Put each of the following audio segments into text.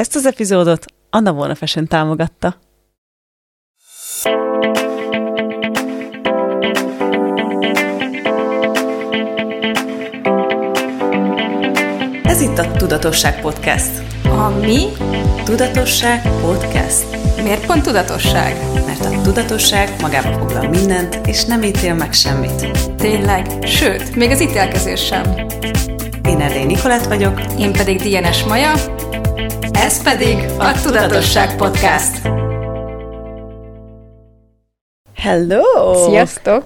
Ezt az epizódot Anna Volna Fashion támogatta. Ez itt a Tudatosság Podcast. A mi? Tudatosság Podcast. Miért pont tudatosság? Mert a tudatosság magába foglal mindent, és nem ítél meg semmit. Tényleg, sőt, még az ítélkezés sem. Én Erdély Nikolát vagyok. Én pedig Dienes Maja. Ez pedig a Tudatosság Podcast. Hello! Sziasztok!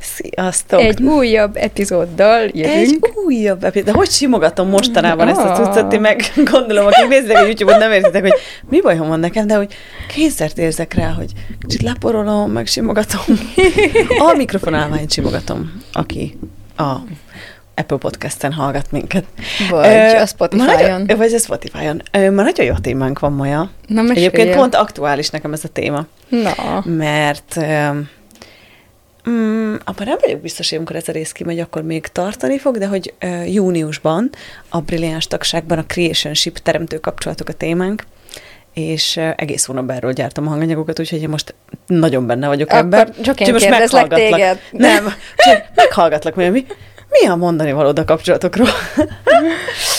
Sziasztok! Egy újabb epizóddal jövünk. Egy újabb epizód. De hogy simogatom mostanában ezt a Ah. cuccot, ti meg gondolom, akik néznek a YouTube-on, nem érzitek, hogy mi bajom van nekem, de hogy kényszert érzek rá, hogy kicsit leporolom, meg simogatom. A mikrofonálványt simogatom, aki a Apple Podcast-en hallgat minket. Vagy Ö, a Spotify-on. nagyon- Vagy a Spotify-on. Ö, Ma nagyon jó témánk van, Maja. Na. Egyébként pont aktuális nekem ez a téma Na, mert um, mm, abban nem vagyok biztos, hogy amikor ez a rész kimegy, akkor még tartani fog, de hogy uh, júniusban a Brilliáns tagságban a Creationship teremtő kapcsolatok a témánk, és uh, egész hónapban erről gyártom a hanganyagokat, úgyhogy én most nagyon benne vagyok Akkor ebben. csak én most meghallgatlak. téged. Nem, csak meghallgatlak, hogy mi, mi a mondani valód a kapcsolatokról?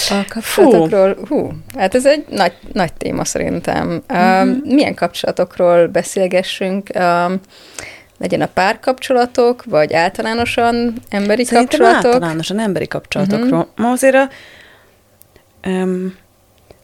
a kapcsolatokról, hú, hát ez egy nagy, nagy téma szerintem. Um, milyen kapcsolatokról beszélgessünk? Um, legyen a párkapcsolatok, vagy általánosan emberi Szerintem kapcsolatok? általánosan emberi kapcsolatokról. Uh-huh. Ma azért a, um,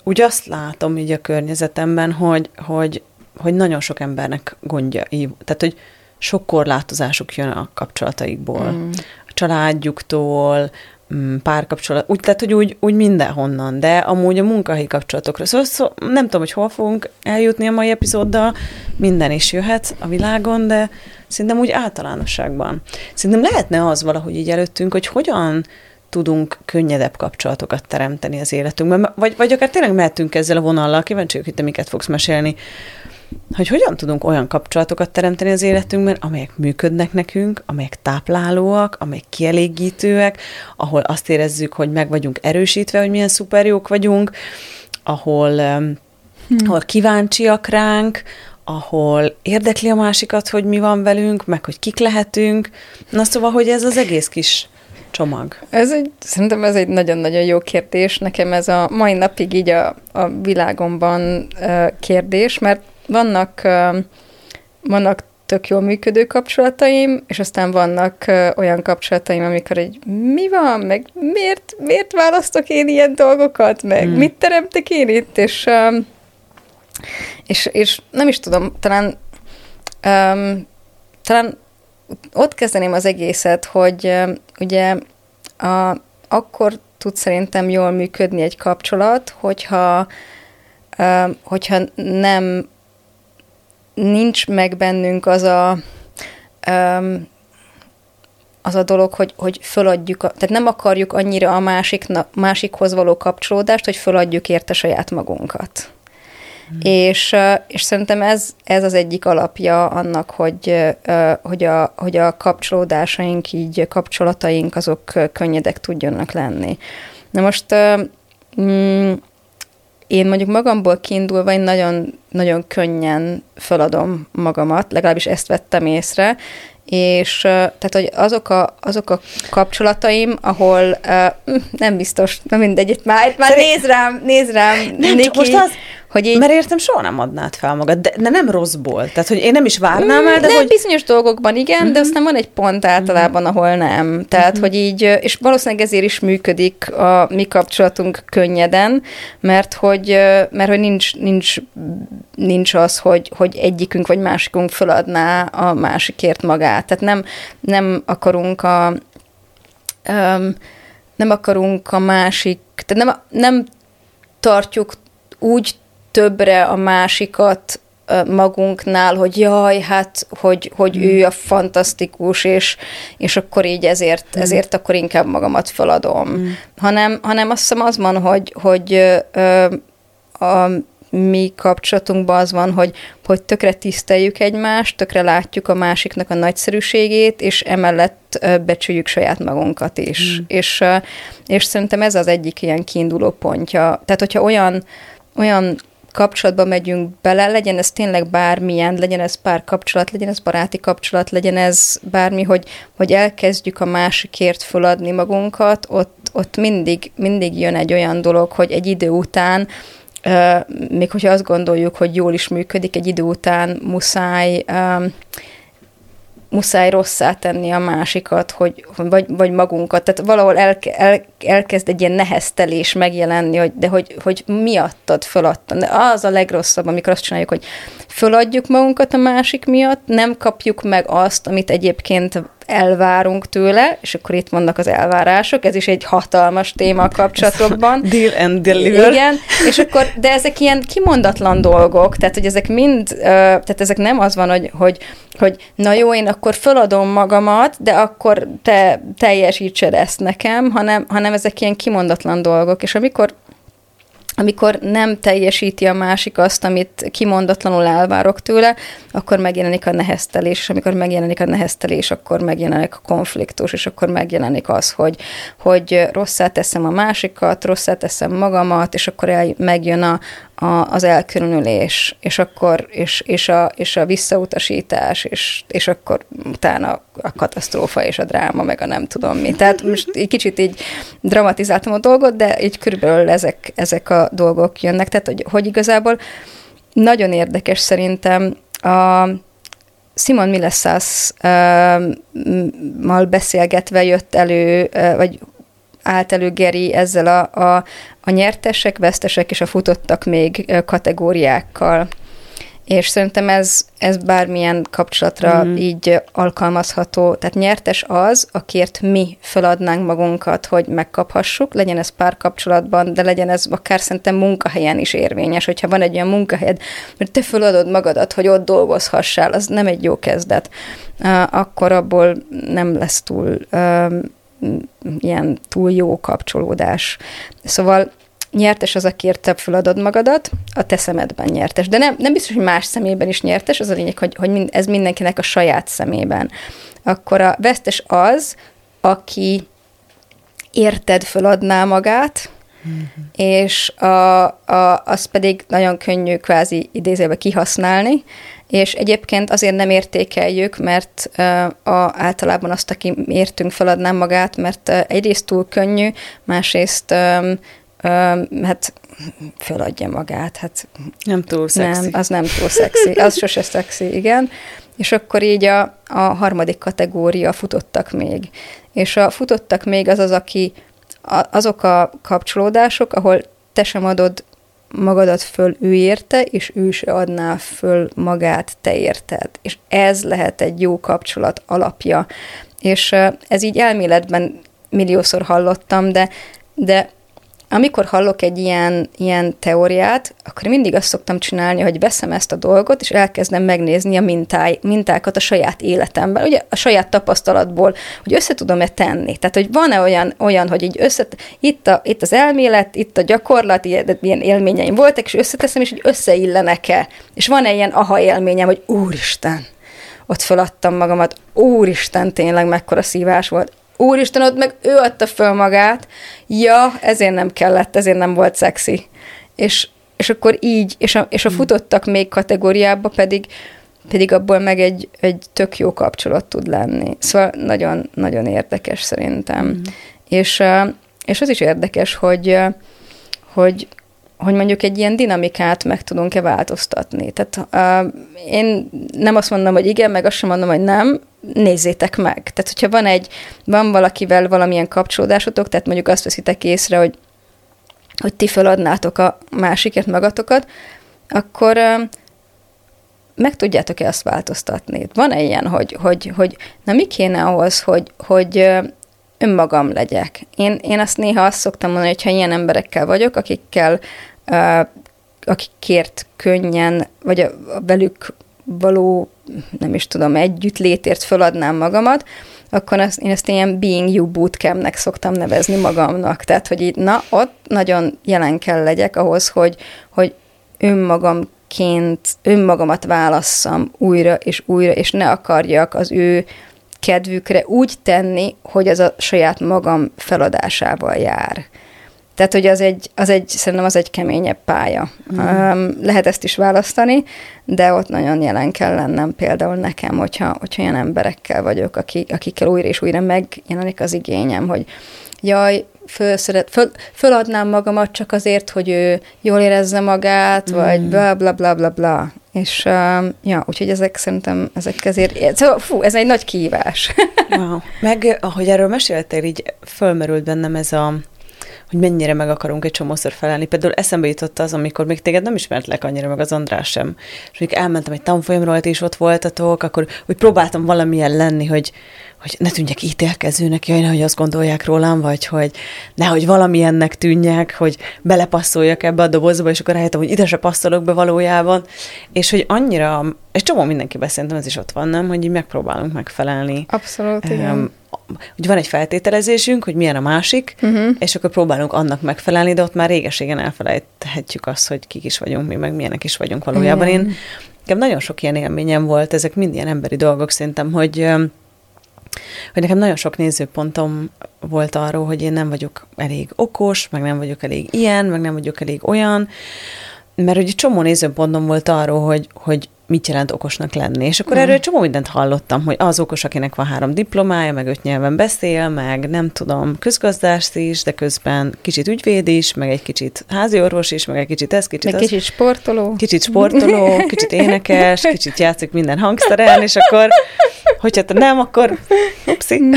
úgy azt látom így a környezetemben, hogy, hogy, hogy nagyon sok embernek gondja, így- tehát hogy sok korlátozásuk jön a kapcsolataikból. Mm. Családjuktól, mm, párkapcsolat, úgy, tehát, hogy úgy, úgy mindenhonnan, de amúgy a munkahelyi kapcsolatokra. Szóval, szó, nem tudom, hogy hol fogunk eljutni a mai epizóddal, minden is jöhet a világon, de szerintem úgy általánosságban. Szerintem lehetne az valahogy így előttünk, hogy hogyan tudunk könnyedebb kapcsolatokat teremteni az életünkben, vagy, vagy akár tényleg mehetünk ezzel a vonallal, kíváncsi hogy te miket fogsz mesélni, hogy hogyan tudunk olyan kapcsolatokat teremteni az életünkben, amelyek működnek nekünk, amelyek táplálóak, amelyek kielégítőek, ahol azt érezzük, hogy meg vagyunk erősítve, hogy milyen szuper jók vagyunk, ahol, hmm. ahol kíváncsiak ránk, ahol érdekli a másikat, hogy mi van velünk, meg hogy kik lehetünk. Na szóval, hogy ez az egész kis csomag. Ez egy, szerintem ez egy nagyon-nagyon jó kérdés. Nekem ez a mai napig így a, a világomban uh, kérdés, mert vannak, vannak tök jól működő kapcsolataim, és aztán vannak olyan kapcsolataim, amikor egy mi van, meg miért, miért választok én ilyen dolgokat, meg hmm. mit teremtek én itt, és, és, és nem is tudom, talán um, talán ott kezdeném az egészet, hogy ugye a, akkor tud szerintem jól működni egy kapcsolat, hogyha, hogyha nem nincs meg bennünk az a um, az a dolog, hogy, hogy föladjuk, a, tehát nem akarjuk annyira a másikna, másikhoz való kapcsolódást, hogy föladjuk érte saját magunkat. Hmm. És, és szerintem ez, ez az egyik alapja annak, hogy, hogy, a, hogy a kapcsolódásaink, így kapcsolataink azok könnyedek tudjanak lenni. Na most mm, én mondjuk magamból kiindulva én nagyon, nagyon könnyen feladom magamat, legalábbis ezt vettem észre, és tehát, hogy azok a, azok a kapcsolataim, ahol uh, nem biztos, na mindegy, itt már, itt már Szerint- néz rám, néz rám, Nem, Niki, csak most az, hogy így, mert értem, soha nem adnád fel magad, de, nem rosszból. Tehát, hogy én nem is várnám el, de nem, hogy... Mhm. bizonyos dolgokban igen, uh-huh. de aztán van egy pont általában, ahol nem. Tehát, Mhm. uh-huh. hogy így, és valószínűleg ezért is működik a mi kapcsolatunk könnyeden, mert hogy, mert hogy nincs, nincs, nincs az, hogy, hogy egyikünk vagy másikunk föladná a másikért magát. Tehát nem, nem akarunk a um, nem akarunk a másik, tehát nem, nem tartjuk úgy többre a másikat magunknál, hogy jaj, hát, hogy, hogy ő a fantasztikus, és, és akkor így ezért, ezért akkor inkább magamat feladom. Hanem, hanem azt hiszem az van, hogy, hogy a mi kapcsolatunkban az van, hogy, hogy tökre tiszteljük egymást, tökre látjuk a másiknak a nagyszerűségét, és emellett becsüljük saját magunkat is. Mm. És, és szerintem ez az egyik ilyen kiinduló pontja. Tehát, hogyha olyan olyan kapcsolatba megyünk bele, legyen ez tényleg bármilyen, legyen ez pár kapcsolat, legyen ez baráti kapcsolat, legyen ez bármi, hogy, hogy elkezdjük a másikért föladni magunkat, ott, ott mindig, mindig jön egy olyan dolog, hogy egy idő után még hogyha azt gondoljuk, hogy jól is működik, egy idő után muszáj muszáj rosszá tenni a másikat, hogy, vagy, vagy magunkat. Tehát valahol el, el, elkezd egy ilyen neheztelés megjelenni, hogy, de hogy, hogy miattad föladtam. De az a legrosszabb, amikor azt csináljuk, hogy föladjuk magunkat a másik miatt, nem kapjuk meg azt, amit egyébként elvárunk tőle, és akkor itt vannak az elvárások, ez is egy hatalmas téma a kapcsolatokban. Deal and deliver. Igen, és akkor, de ezek ilyen kimondatlan dolgok, tehát hogy ezek mind, tehát ezek nem az van, hogy, hogy, hogy na jó, én akkor föladom magamat, de akkor te teljesítsed ezt nekem, hanem, hanem ezek ilyen kimondatlan dolgok, és amikor amikor nem teljesíti a másik azt, amit kimondatlanul elvárok tőle, akkor megjelenik a neheztelés, és amikor megjelenik a neheztelés, akkor megjelenik a konfliktus, és akkor megjelenik az, hogy, hogy rosszát teszem a másikat, rosszát teszem magamat, és akkor el, megjön a, a, az elkülönülés, és akkor, és, és, a, és a visszautasítás, és, és akkor utána a katasztrófa és a dráma, meg a nem tudom mi. Tehát most egy kicsit így dramatizáltam a dolgot, de így körülbelül ezek, ezek a dolgok jönnek. Tehát, hogy, hogy igazából nagyon érdekes szerintem a Simon Millesas-mal beszélgetve jött elő, vagy állt elő Geri ezzel a, a, a nyertesek, vesztesek és a futottak még kategóriákkal. És szerintem ez, ez bármilyen kapcsolatra mm. így alkalmazható. Tehát nyertes az, akért mi feladnánk magunkat, hogy megkaphassuk, legyen ez párkapcsolatban, de legyen ez akár szerintem munkahelyen is érvényes, hogyha van egy olyan munkahelyed, mert te feladod magadat, hogy ott dolgozhassál, az nem egy jó kezdet. Akkor abból nem lesz túl ilyen túl jó kapcsolódás. Szóval nyertes az, akiért te feladod magadat, a te szemedben nyertes. De nem, nem biztos, hogy más szemében is nyertes, az a lényeg, hogy, hogy ez mindenkinek a saját szemében. Akkor a vesztes az, aki érted föladná magát, mm-hmm. és a, a, az pedig nagyon könnyű kvázi idézőbe kihasználni, és egyébként azért nem értékeljük, mert uh, a, általában azt, aki értünk, feladnám magát, mert uh, egyrészt túl könnyű, másrészt um, um, hát feladja magát. Hát nem túl szexi. Nem, az nem túl szexi. Az sose szexi, igen. És akkor így a, a harmadik kategória futottak még. És a futottak még az az, aki azok a kapcsolódások, ahol te sem adod magadat föl ő érte, és ő se adná föl magát te érted. És ez lehet egy jó kapcsolat alapja. És ez így elméletben milliószor hallottam, de, de amikor hallok egy ilyen, ilyen teóriát, akkor mindig azt szoktam csinálni, hogy veszem ezt a dolgot, és elkezdem megnézni a mintáj, mintákat a saját életemben, ugye a saját tapasztalatból, hogy össze tudom-e tenni. Tehát, hogy van-e olyan, olyan hogy így össze, itt, a, itt az elmélet, itt a gyakorlat, ilyen, ilyen élményeim voltak, és összeteszem, és hogy összeillenek-e. És van-e ilyen aha élményem, hogy úristen, ott feladtam magamat, úristen, tényleg mekkora szívás volt, úristen, ott meg ő adta föl magát, ja, ezért nem kellett, ezért nem volt szexi. És, és akkor így, és a, és a hmm. futottak még kategóriába pedig, pedig abból meg egy, egy tök jó kapcsolat tud lenni. Szóval nagyon, nagyon érdekes szerintem. Mm. És, és az is érdekes, hogy, hogy hogy mondjuk egy ilyen dinamikát meg tudunk-e változtatni. Tehát uh, én nem azt mondom, hogy igen, meg azt sem mondom, hogy nem, nézzétek meg. Tehát, hogyha van egy, van valakivel valamilyen kapcsolódásotok, tehát mondjuk azt veszitek észre, hogy, hogy ti feladnátok a másikért magatokat, akkor uh, meg tudjátok-e azt változtatni? Van-e ilyen, hogy, hogy, hogy na mi kéne ahhoz, hogy, hogy önmagam legyek. Én, én azt néha azt szoktam mondani, hogy ha ilyen emberekkel vagyok, akikkel, akikért könnyen, vagy a, a velük való, nem is tudom, együtt létért föladnám magamat, akkor azt, én ezt ilyen Being You Bootcampnek szoktam nevezni magamnak. Tehát, hogy így, na, ott nagyon jelen kell legyek ahhoz, hogy, hogy önmagamként, önmagamat válasszam újra és újra, és ne akarjak az ő kedvükre úgy tenni, hogy ez a saját magam feladásával jár. Tehát, hogy az egy, az egy, szerintem az egy keményebb pálya. Mm. Um, lehet ezt is választani, de ott nagyon jelen kell lennem például nekem, hogyha, hogyha olyan emberekkel vagyok, akik, akikkel újra és újra megjelenik az igényem, hogy jaj, fölszeret, föl, föladnám magamat csak azért, hogy ő jól érezze magát, mm. vagy bla bla bla bla bla. És uh, ja, úgyhogy ezek szerintem, ezek ezért, szóval, fú, ez egy nagy kihívás. wow. Meg, ahogy erről meséltél, így fölmerült bennem ez a, hogy mennyire meg akarunk egy csomószor felelni. Például eszembe jutott az, amikor még téged nem ismertlek annyira, meg az András sem. És még elmentem egy tanfolyamról, és ott voltatok, akkor úgy próbáltam valamilyen lenni, hogy, hogy ne tűnjek ítélkezőnek, jaj, hogy azt gondolják rólam, vagy hogy nehogy valamilyennek tűnjek, hogy belepasszoljak ebbe a dobozba, és akkor rájöttem, hogy ide se passzolok be valójában, és hogy annyira, és csomó mindenki szerintem ez is ott van, nem, hogy így megpróbálunk megfelelni. Abszolút, um, igen. Hogy van egy feltételezésünk, hogy milyen a másik, uh-huh. és akkor próbálunk annak megfelelni, de ott már régeségen elfelejthetjük azt, hogy kik is vagyunk mi, meg milyenek is vagyunk valójában. Igen. Én nekem nagyon sok ilyen élményem volt, ezek mind ilyen emberi dolgok szerintem, hogy hogy nekem nagyon sok nézőpontom volt arról, hogy én nem vagyok elég okos, meg nem vagyok elég ilyen, meg nem vagyok elég olyan, mert hogy csomó nézőpontom volt arról, hogy, hogy mit jelent okosnak lenni. És akkor mm. erről csomó mindent hallottam, hogy az okos, akinek van három diplomája, meg öt nyelven beszél, meg nem tudom, közgazdász is, de közben kicsit ügyvéd is, meg egy kicsit háziorvos is, meg egy kicsit ez, kicsit meg az. kicsit sportoló. Kicsit sportoló, kicsit énekes, kicsit játszik minden hangszeren, és akkor, hogyha te nem, akkor upszi.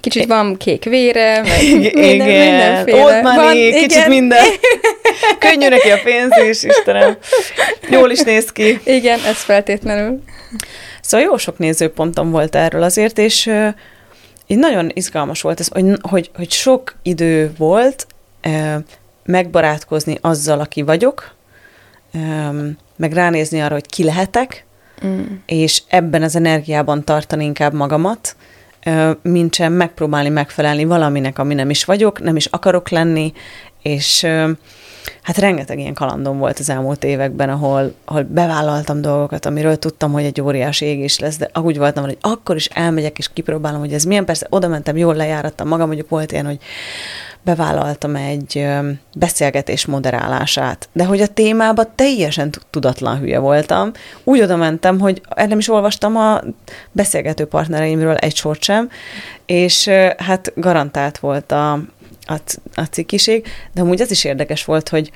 Kicsit van kék vére, meg minden, igen, mindenféle. Old money, van, kicsit igen. minden. Könnyű neki a pénz is, Istenem. Jól is néz ki. Igen, ez feltétlenül. Szóval jó sok nézőpontom volt erről azért, és így nagyon izgalmas volt ez, hogy, hogy, hogy sok idő volt megbarátkozni azzal, aki vagyok, meg ránézni arra, hogy ki lehetek, mm. és ebben az energiában tartani inkább magamat, mint sem megpróbálni megfelelni valaminek, ami nem is vagyok, nem is akarok lenni, és hát rengeteg ilyen kalandom volt az elmúlt években, ahol, ahol bevállaltam dolgokat, amiről tudtam, hogy egy óriási égés lesz, de úgy voltam, hogy akkor is elmegyek, és kipróbálom, hogy ez milyen. Persze oda mentem, jól lejárattam magam, mondjuk volt ilyen, hogy bevállaltam egy beszélgetés moderálását, de hogy a témába teljesen tudatlan hülye voltam. Úgy oda mentem, hogy nem is olvastam a beszélgető partnereimről egy sort sem, és hát garantált volt a, a, a cikkiség, de amúgy az is érdekes volt, hogy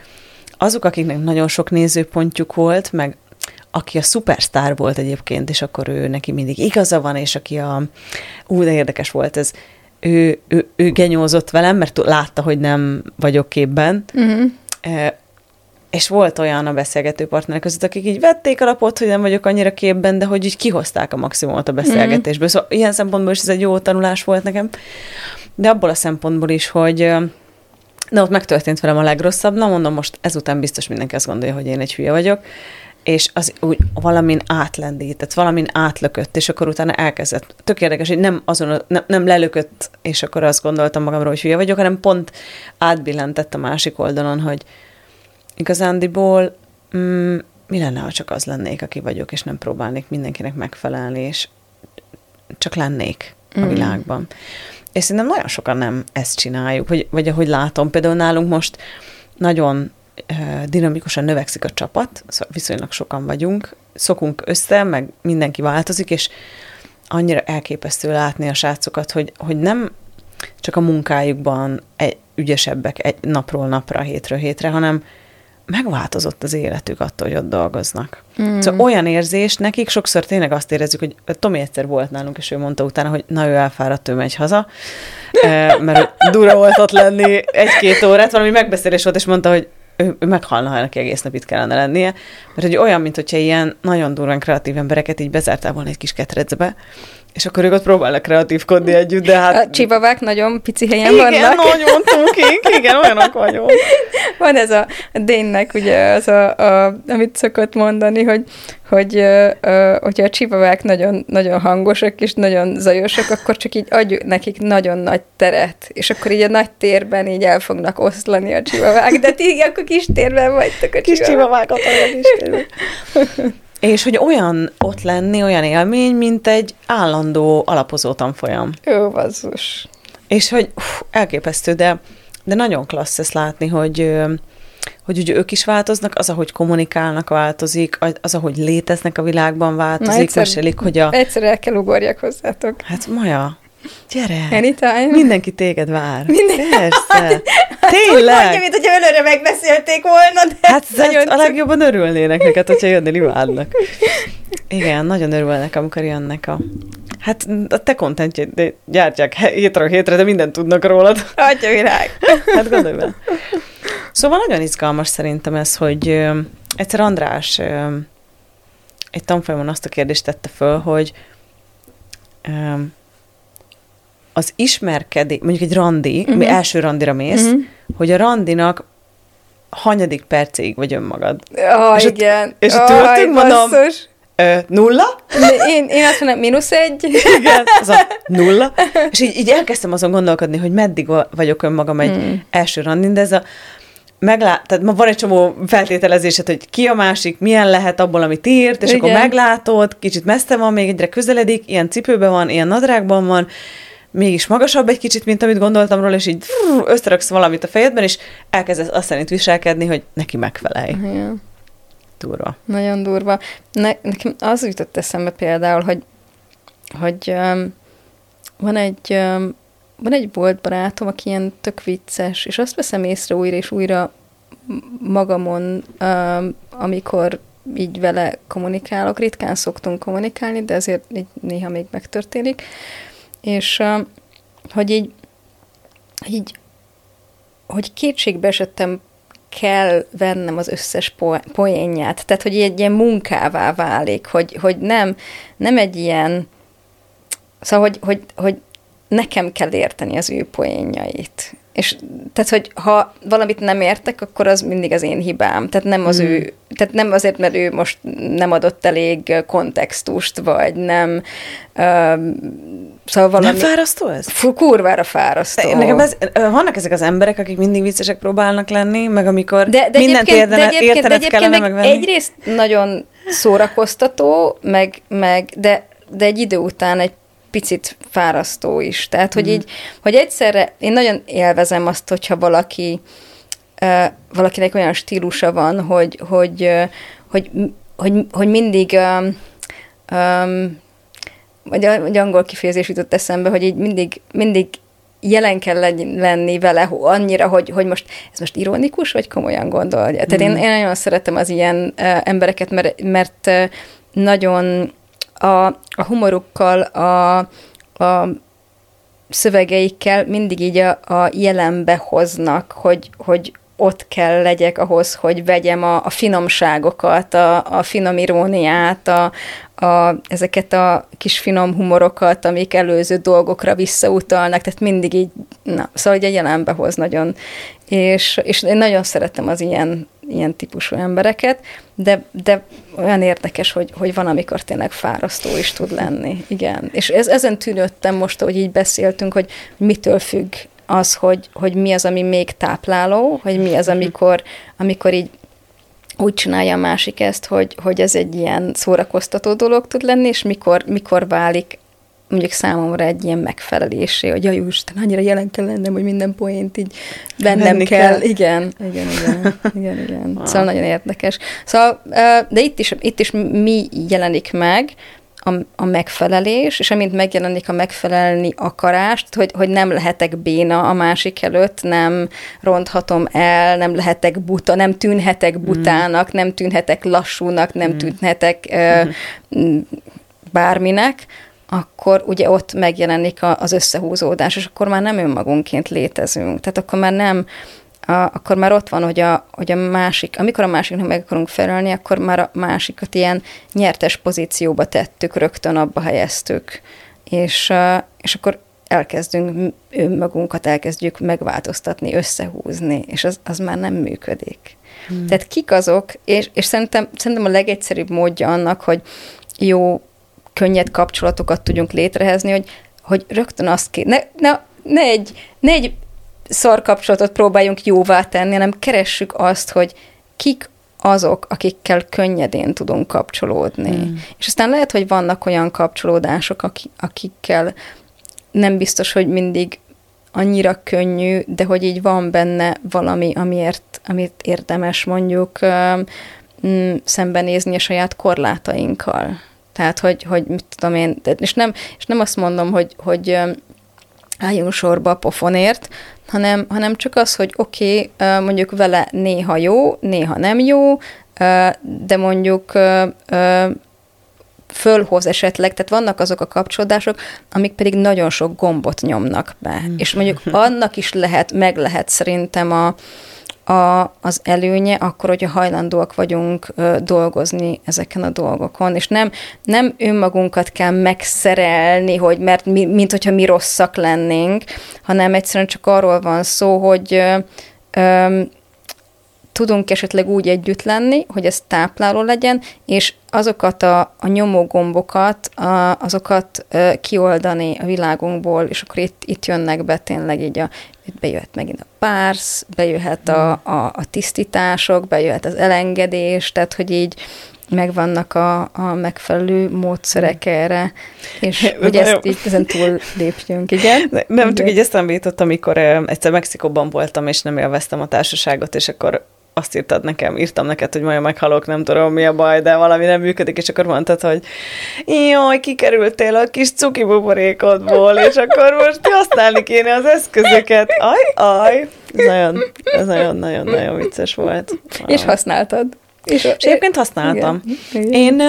azok, akiknek nagyon sok nézőpontjuk volt, meg aki a szupersztár volt egyébként, és akkor ő neki mindig igaza van, és aki a... Ú, de érdekes volt ez. Ő, ő, ő genyózott velem, mert látta, hogy nem vagyok képben, uh-huh. e, és volt olyan a beszélgető partnerek között, akik így vették alapot, hogy nem vagyok annyira képben, de hogy így kihozták a maximumot a beszélgetésből. Uh-huh. Szóval ilyen szempontból is ez egy jó tanulás volt nekem de abból a szempontból is, hogy de ott megtörtént velem a legrosszabb, na mondom, most ezután biztos mindenki azt gondolja, hogy én egy hülye vagyok, és az úgy valamin átlendített, valamin átlökött, és akkor utána elkezdett. Tök érdekes, hogy nem, azon, nem, nem lelökött, és akkor azt gondoltam magamról, hogy hülye vagyok, hanem pont átbillentett a másik oldalon, hogy igazándiból mm, mi lenne, ha csak az lennék, aki vagyok, és nem próbálnék mindenkinek megfelelni, és csak lennék a mm. világban. És szerintem nagyon sokan nem ezt csináljuk, vagy, vagy ahogy látom, például nálunk most nagyon dinamikusan növekszik a csapat, szóval viszonylag sokan vagyunk, szokunk össze, meg mindenki változik, és annyira elképesztő látni a srácokat, hogy, hogy nem csak a munkájukban egy, ügyesebbek egy napról napra, hétről hétre, hanem megváltozott az életük attól, hogy ott dolgoznak. Mm. Szóval olyan érzés, nekik sokszor tényleg azt érezzük, hogy Tomi egyszer volt nálunk, és ő mondta utána, hogy na ő elfáradt, ő megy haza, mert dura volt ott lenni egy-két órát, valami megbeszélés volt, és mondta, hogy ő, ő meghalna, ha neki egész nap itt kellene lennie, mert hogy olyan, mint hogyha ilyen nagyon durván kreatív embereket így bezártál volna egy kis ketrecbe, és akkor ők ott próbálnak kreatívkodni együtt, de hát... A csibavák nagyon pici helyen igen, vannak. Igen, nagyon tukik, igen, olyanok vagyunk. Van ez a Dénnek, ugye, az a, a, amit szokott mondani, hogy, hogy ö, hogyha a csibavák nagyon, nagyon hangosak és nagyon zajosak, akkor csak így adjuk nekik nagyon nagy teret, és akkor így a nagy térben így el fognak oszlani a csibavák, de ti akkor kis térben vagytok a Kis csibavák ott a kis térben. És hogy olyan ott lenni, olyan élmény, mint egy állandó alapozó tanfolyam. Jó, bazus. És hogy uff, elképesztő, de de nagyon klassz ezt látni, hogy hogy ugye ők is változnak, az, ahogy kommunikálnak, változik, az, ahogy léteznek a világban, változik, Na, egyszer, mesélik, hogy a... Egyszer el kell ugorjak hozzátok. Hát Maja, Gyere! Anytime. Mindenki téged vár. Mindenki. Persze. Tényleg. Úgy mondja, mint hogyha előre megbeszélték volna, de Hát a legjobban örülnének neked, hogyha jönnél, imádnak. Igen, nagyon örülnek, amikor jönnek a... Hát a te kontentjét gyártják hétről hétre, de mindent tudnak rólad. Atya virág. Hát gondolj be. Szóval nagyon izgalmas szerintem ez, hogy ö, egyszer András ö, egy tanfolyamon azt a kérdést tette föl, hogy ö, az ismerkedés, mondjuk egy randi, uh-huh. ami első randira mész, uh-huh. hogy a randinak hanyadik percéig vagy önmagad. Oh, és igen. A, és a oh, mondom, ö, nulla? Én, én azt mondom, mínusz egy. Igen, az a nulla. És így, így elkezdtem azon gondolkodni, hogy meddig vagyok önmagam egy hmm. első randin, de ez a meglát, tehát ma van egy csomó feltételezésed, hogy ki a másik, milyen lehet abból, amit írt, és Igen. akkor meglátod, kicsit messze van, még egyre közeledik, ilyen cipőben van, ilyen nadrágban van, mégis magasabb egy kicsit, mint amit gondoltam róla, és így összeraksz valamit a fejedben, és elkezdesz azt szerint viselkedni, hogy neki megfelelj. Ja. Durva. Nagyon durva. Ne, nekem az jutott eszembe például, hogy, hogy um, van egy um, van egy volt barátom, aki ilyen tök vicces, és azt veszem észre újra és újra magamon, um, amikor így vele kommunikálok. Ritkán szoktunk kommunikálni, de ezért így néha még megtörténik és hogy így, így hogy kétségbe esettem kell vennem az összes po- poénját. Tehát, hogy egy ilyen munkává válik, hogy, hogy nem, nem egy ilyen, szóval, hogy, hogy, hogy nekem kell érteni az ő poénjait. És tehát, hogy ha valamit nem értek, akkor az mindig az én hibám. Tehát nem az mm. ő, tehát nem azért, mert ő most nem adott elég kontextust, vagy nem uh, Szóval valami... Nem fárasztó ez? Fú, kurvára fárasztó. Nekem ez, vannak ezek az emberek, akik mindig viccesek próbálnak lenni, meg amikor de, de mindent érdene, de egyébként, de egyébként meg megvenni. egyrészt nagyon szórakoztató, meg, meg de, de egy idő után egy picit fárasztó is. Tehát, hogy mm. így, hogy egyszerre én nagyon élvezem azt, hogyha valaki uh, valakinek olyan stílusa van, hogy, hogy, uh, hogy, hogy, hogy mindig um, um, vagy, vagy angol kifejezés jutott eszembe, hogy így mindig, mindig jelen kell lenni vele annyira, hogy, hogy most ez most ironikus, vagy komolyan gondolja. Tehát mm. én, én nagyon szeretem az ilyen uh, embereket, mert, mert uh, nagyon a, a humorukkal, a, a szövegeikkel mindig így a, a jelenbe hoznak, hogy, hogy ott kell legyek ahhoz, hogy vegyem a, a finomságokat, a, a finom iróniát, a, a, ezeket a kis finom humorokat, amik előző dolgokra visszautalnak, tehát mindig így, na, szóval egy jelenbe hoz nagyon. És, és én nagyon szeretem az ilyen, ilyen típusú embereket, de, de olyan érdekes, hogy, hogy van, amikor tényleg fárasztó is tud lenni. Igen. És ez, ezen tűnődtem most, hogy így beszéltünk, hogy mitől függ az, hogy, hogy mi az, ami még tápláló, hogy mi az, amikor, amikor így úgy csinálja a másik ezt, hogy, hogy ez egy ilyen szórakoztató dolog tud lenni, és mikor, mikor válik mondjuk számomra egy ilyen megfelelésé, hogy jaj, Isten, annyira jelen kell lennem, hogy minden poént így bennem kell. kell. Igen, igen, igen, igen, igen. Wow. Szóval nagyon érdekes. Szóval, de itt is, itt is mi jelenik meg, a, a megfelelés, és amint megjelenik a megfelelni akarást, hogy, hogy nem lehetek béna a másik előtt, nem ronthatom el, nem lehetek buta, nem tűnhetek mm. butának, mm. nem tűnhetek lassúnak, nem mm. tűnhetek uh, bárminek, akkor ugye ott megjelenik a, az összehúzódás, és akkor már nem önmagunként létezünk. Tehát akkor már nem a, akkor már ott van, hogy a, hogy a másik, amikor a másiknak meg akarunk felelni, akkor már a másikat ilyen nyertes pozícióba tettük, rögtön abba helyeztük. És, és akkor elkezdünk önmagunkat, elkezdjük megváltoztatni, összehúzni, és az, az már nem működik. Hmm. Tehát kik azok, és, és szerintem, szerintem a legegyszerűbb módja annak, hogy jó, könnyed kapcsolatokat tudjunk létrehozni, hogy, hogy rögtön azt kér, ne, ne, ne egy, ne egy szarkapcsolatot próbáljunk jóvá tenni, hanem keressük azt, hogy kik azok, akikkel könnyedén tudunk kapcsolódni. Mm. És aztán lehet, hogy vannak olyan kapcsolódások, akikkel nem biztos, hogy mindig annyira könnyű, de hogy így van benne valami, amiért, amit érdemes mondjuk mm, szembenézni a saját korlátainkkal. Tehát, hogy, hogy mit tudom én, és nem, és nem azt mondom, hogy, hogy álljunk sorba a pofonért, hanem, hanem csak az, hogy oké, okay, mondjuk vele néha jó, néha nem jó, de mondjuk fölhoz esetleg, tehát vannak azok a kapcsolódások, amik pedig nagyon sok gombot nyomnak be. Mm. És mondjuk annak is lehet, meg lehet szerintem a, a, az előnye, akkor, hogyha hajlandóak vagyunk dolgozni ezeken a dolgokon, és nem, nem önmagunkat kell megszerelni, hogy mert mi, mint hogyha mi rosszak lennénk, hanem egyszerűen csak arról van szó, hogy ö, ö, tudunk esetleg úgy együtt lenni, hogy ez tápláló legyen, és azokat a, a nyomógombokat, a, azokat ö, kioldani a világunkból, és akkor itt, itt jönnek be tényleg így a, itt bejöhet megint a pársz, bejöhet a, a, a tisztítások, bejöhet az elengedés, tehát hogy így megvannak a, a megfelelő módszerek erre, és hogy ezt így ezen túl lépjünk, igen? Nem, nem csak így eszembe jutott, amikor egyszer Mexikóban voltam, és nem élveztem a társaságot, és akkor azt írtad nekem, írtam neked, hogy majd meghalok, nem tudom mi a baj, de valami nem működik, és akkor mondtad, hogy jaj, kikerültél a kis cuki buborékodból, és akkor most használni kéne az eszközöket. Aj, aj, ez nagyon, ez nagyon, nagyon, nagyon vicces volt. És használtad. És, és egyébként használtam. Igen. Én,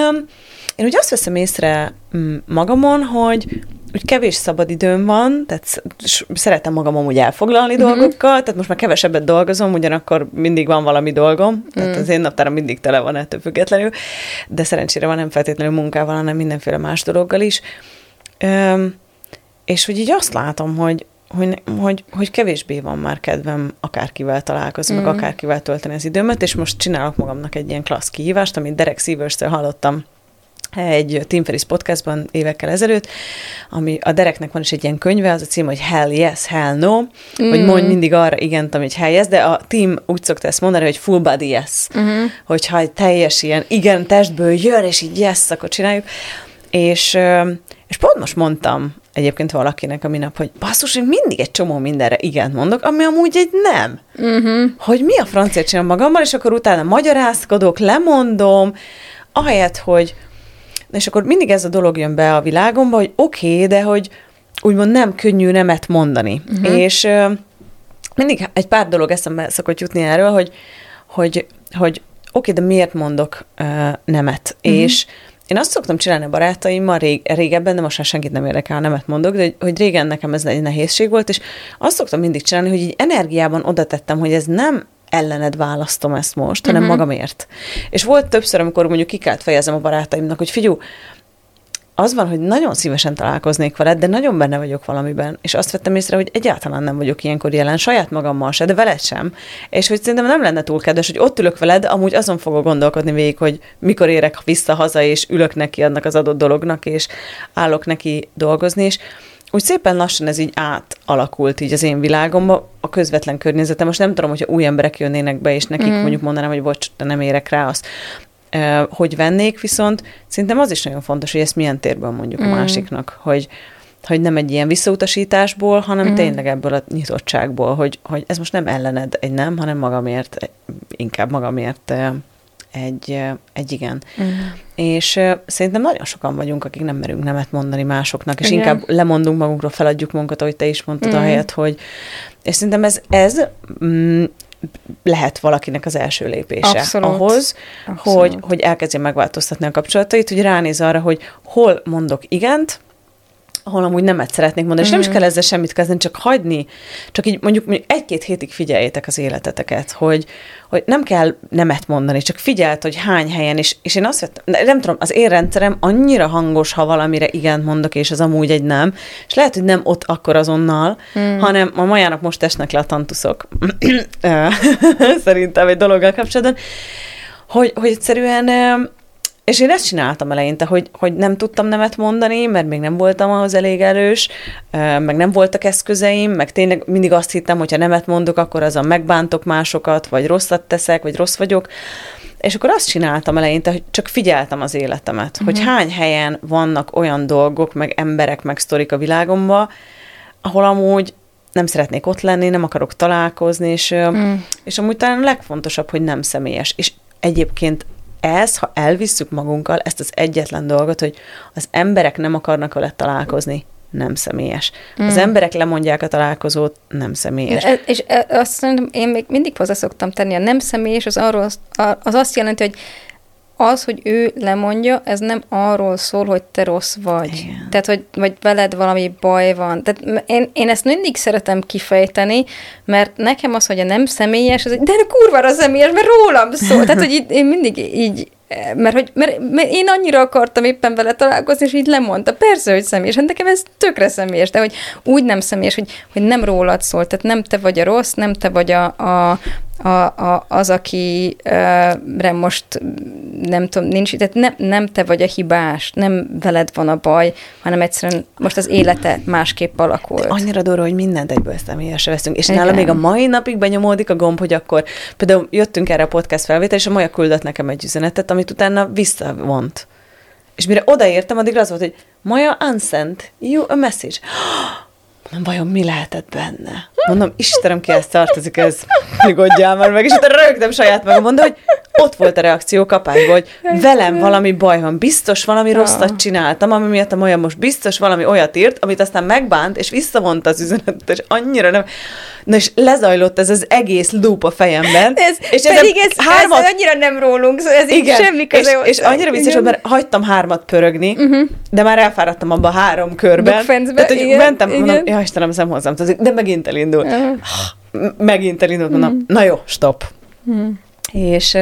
én úgy azt veszem észre mm, magamon, hogy úgy kevés szabad időm van, tehát szeretem magam amúgy elfoglalni uh-huh. dolgokkal, tehát most már kevesebbet dolgozom, ugyanakkor mindig van valami dolgom, tehát uh-huh. az én naptáram mindig tele van ettől függetlenül, de szerencsére van nem feltétlenül munkával, hanem mindenféle más dologgal is. Üm, és hogy így azt látom, hogy, hogy, hogy, hogy kevésbé van már kedvem akárkivel találkozni, mm. meg akárkivel tölteni az időmet, és most csinálok magamnak egy ilyen klassz kihívást, amit Derek sievers hallottam egy Tim Ferriss podcastban évekkel ezelőtt, ami a Dereknek van is egy ilyen könyve, az a cím, hogy Hell yes, Hell no, mm. hogy mondj mindig arra igent, amit hell yes, de a Tim úgy szokta ezt mondani, hogy full body yes, mm-hmm. hogyha egy teljes ilyen igen testből jön, és így yes, akkor csináljuk. És, és pont most mondtam egyébként valakinek a minap, hogy basszus, én mindig egy csomó mindenre igent mondok, ami amúgy egy nem. Mm-hmm. Hogy mi a francia csinálom magammal, és akkor utána magyarázkodok, lemondom, ahelyett, hogy, és akkor mindig ez a dolog jön be a világomba, hogy oké, okay, de hogy úgymond nem könnyű nemet mondani. Uh-huh. És mindig egy pár dolog eszembe szokott jutni erről, hogy, hogy, hogy oké, okay, de miért mondok uh, nemet? Uh-huh. És én azt szoktam csinálni a barátaimmal rég, régebben, de most már senkit nem érdekel, nemet mondok, de hogy, hogy régen nekem ez egy nehézség volt, és azt szoktam mindig csinálni, hogy így energiában oda tettem, hogy ez nem ellened választom ezt most, hanem uh-huh. magamért. És volt többször, amikor mondjuk ki kellett fejezem a barátaimnak, hogy figyú, az van, hogy nagyon szívesen találkoznék veled, de nagyon benne vagyok valamiben, és azt vettem észre, hogy egyáltalán nem vagyok ilyenkor jelen, saját magammal se, de veled sem. És hogy szerintem nem lenne túl kedves, hogy ott ülök veled, amúgy azon fogok gondolkodni végig, hogy mikor érek vissza haza, és ülök neki annak az adott dolognak, és állok neki dolgozni, és úgy szépen lassan ez így átalakult így az én világomba, a közvetlen környezetem. Most nem tudom, hogyha új emberek jönnének be, és nekik mm. mondjuk mondanám, hogy bocs, de nem érek rá azt, hogy vennék, viszont szerintem az is nagyon fontos, hogy ezt milyen térben mondjuk mm. a másiknak, hogy, hogy nem egy ilyen visszautasításból, hanem mm. tényleg ebből a nyitottságból, hogy, hogy ez most nem ellened egy nem, hanem magamért, inkább magamért egy, egy igen. Uh-huh. És szerintem nagyon sokan vagyunk, akik nem merünk nemet mondani másoknak, és igen. inkább lemondunk magunkról, feladjuk magunkat, ahogy te is mondtad, uh-huh. ahelyett, hogy... És szerintem ez, ez mm, lehet valakinek az első lépése Abszolút. ahhoz, Abszolút. Hogy, hogy elkezdje megváltoztatni a kapcsolatait, hogy ránéz arra, hogy hol mondok igent, ahol amúgy nemet szeretnék mondani, és nem is mhm. kell ezzel semmit kezdeni, csak hagyni, csak így mondjuk, mondjuk egy-két hétig figyeljétek az életeteket, hogy, hogy nem kell nemet mondani, csak figyelt, hogy hány helyen, és, és én azt vettem, nem tudom, az én rendszerem annyira hangos, ha valamire igent mondok, és az amúgy egy nem, és lehet, hogy nem ott akkor azonnal, mm. hanem a majának most esnek le a tantuszok, szerintem egy dologgal kapcsolatban, hogy, hogy egyszerűen és én ezt csináltam eleinte, hogy, hogy nem tudtam nemet mondani, mert még nem voltam ahhoz elég erős, meg nem voltak eszközeim, meg tényleg mindig azt hittem, hogy ha nemet mondok, akkor azon megbántok másokat, vagy rosszat teszek, vagy rossz vagyok. És akkor azt csináltam eleinte, hogy csak figyeltem az életemet, uh-huh. hogy mhm. hány helyen vannak olyan dolgok, meg emberek, meg sztorik a világomban, ahol amúgy nem szeretnék ott lenni, nem akarok találkozni, és, mm. és amúgy talán a legfontosabb, hogy nem személyes. És egyébként ez, ha elvisszük magunkkal ezt az egyetlen dolgot, hogy az emberek nem akarnak vele találkozni, nem személyes. Mm. Az emberek lemondják a találkozót, nem személyes. És, és azt szerintem én még mindig hozzá szoktam tenni, a nem személyes az, arról, az azt jelenti, hogy az, hogy ő lemondja, ez nem arról szól, hogy te rossz vagy. Igen. Tehát, hogy vagy veled valami baj van. Tehát én, én ezt mindig szeretem kifejteni, mert nekem az, hogy a nem személyes, az, de kurva személyes, mert rólam szól. Tehát, hogy én mindig így mert, hogy, mert, mert én annyira akartam éppen vele találkozni, és így lemondta. Persze, hogy személyes, hát nekem ez tökre személyes, de hogy úgy nem személyes, hogy, hogy nem rólad szól, tehát nem te vagy a rossz, nem te vagy a, a, a, a, az, akire most nem tudom, nincs, tehát nem, nem te vagy a hibás, nem veled van a baj, hanem egyszerűen most az élete másképp alakult. De annyira durva, hogy mindent egyből személyesre veszünk, és Igen. nála még a mai napig benyomódik a gomb, hogy akkor például jöttünk erre a podcast felvétel, és a Maja küldött nekem egy üzenetet, amit utána visszavont. És mire odaértem, addig az volt, hogy Maja unsent you a message. Nem vajon mi lehetett benne? Mondom, Istenem, ki ezt tartozik, ez nyugodjál már meg, és utána rögtem saját magam, mondom, hogy ott volt a reakció kapásból, hogy velem valami baj van, biztos valami rosszat csináltam, ami miatt a Maja most biztos valami olyat írt, amit aztán megbánt, és visszavonta az üzenetet, és annyira nem... Na és lezajlott ez az egész loop a fejemben. Ez, és pedig ez, hármat... ez annyira nem rólunk, szóval ez igen, semmi köze. És, és annyira vicces, hogy mert hagytam hármat pörögni, uh-huh. de már elfáradtam abba három körben. Tehát, hogy igen, mentem, igen. mondom, ja Istenem, nem hozzám, de megint elindult. Uh-huh. Megint elindult, mondom, uh-huh. na jó, stop. Uh-huh. És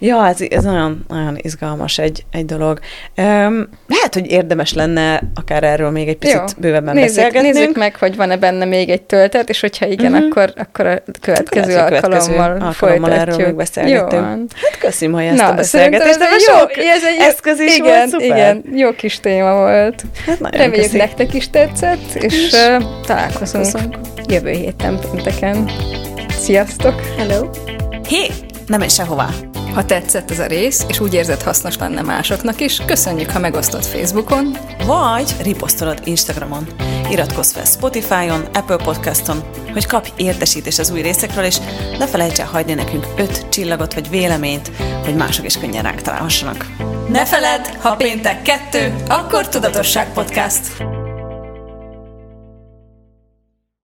Ja, ez, ez nagyon, nagyon izgalmas egy, egy dolog. Um, lehet, hogy érdemes lenne akár erről még egy picit Jó. bővebben nézzük, beszélgetnünk. Nézzük meg, hogy van-e benne még egy töltet, és hogyha igen, uh-huh. akkor, akkor a következő lehet, alkalommal, alkalommal erről még beszélgetünk. Hát köszönöm, hogy ezt Na, a beszélgetést, de jó, sok ez egy eszköz is igen, volt, szuper. Igen, jó kis téma volt. Hát Reméljük köszi. nektek is tetszett, és, és uh, találkozunk köszönjük. jövő héten pénteken. Sziasztok! Hello! Hé! Nem menj sehová! Ha tetszett ez a rész, és úgy érzed hasznos lenne másoknak is, köszönjük, ha megosztod Facebookon, vagy riposztolod Instagramon. Iratkozz fel Spotify-on, Apple Podcaston, hogy kapj értesítést az új részekről, és ne felejts el hagyni nekünk öt csillagot vagy véleményt, hogy mások is könnyen ránk találhassanak. Ne feledd, ha péntek kettő, akkor Tudatosság Podcast.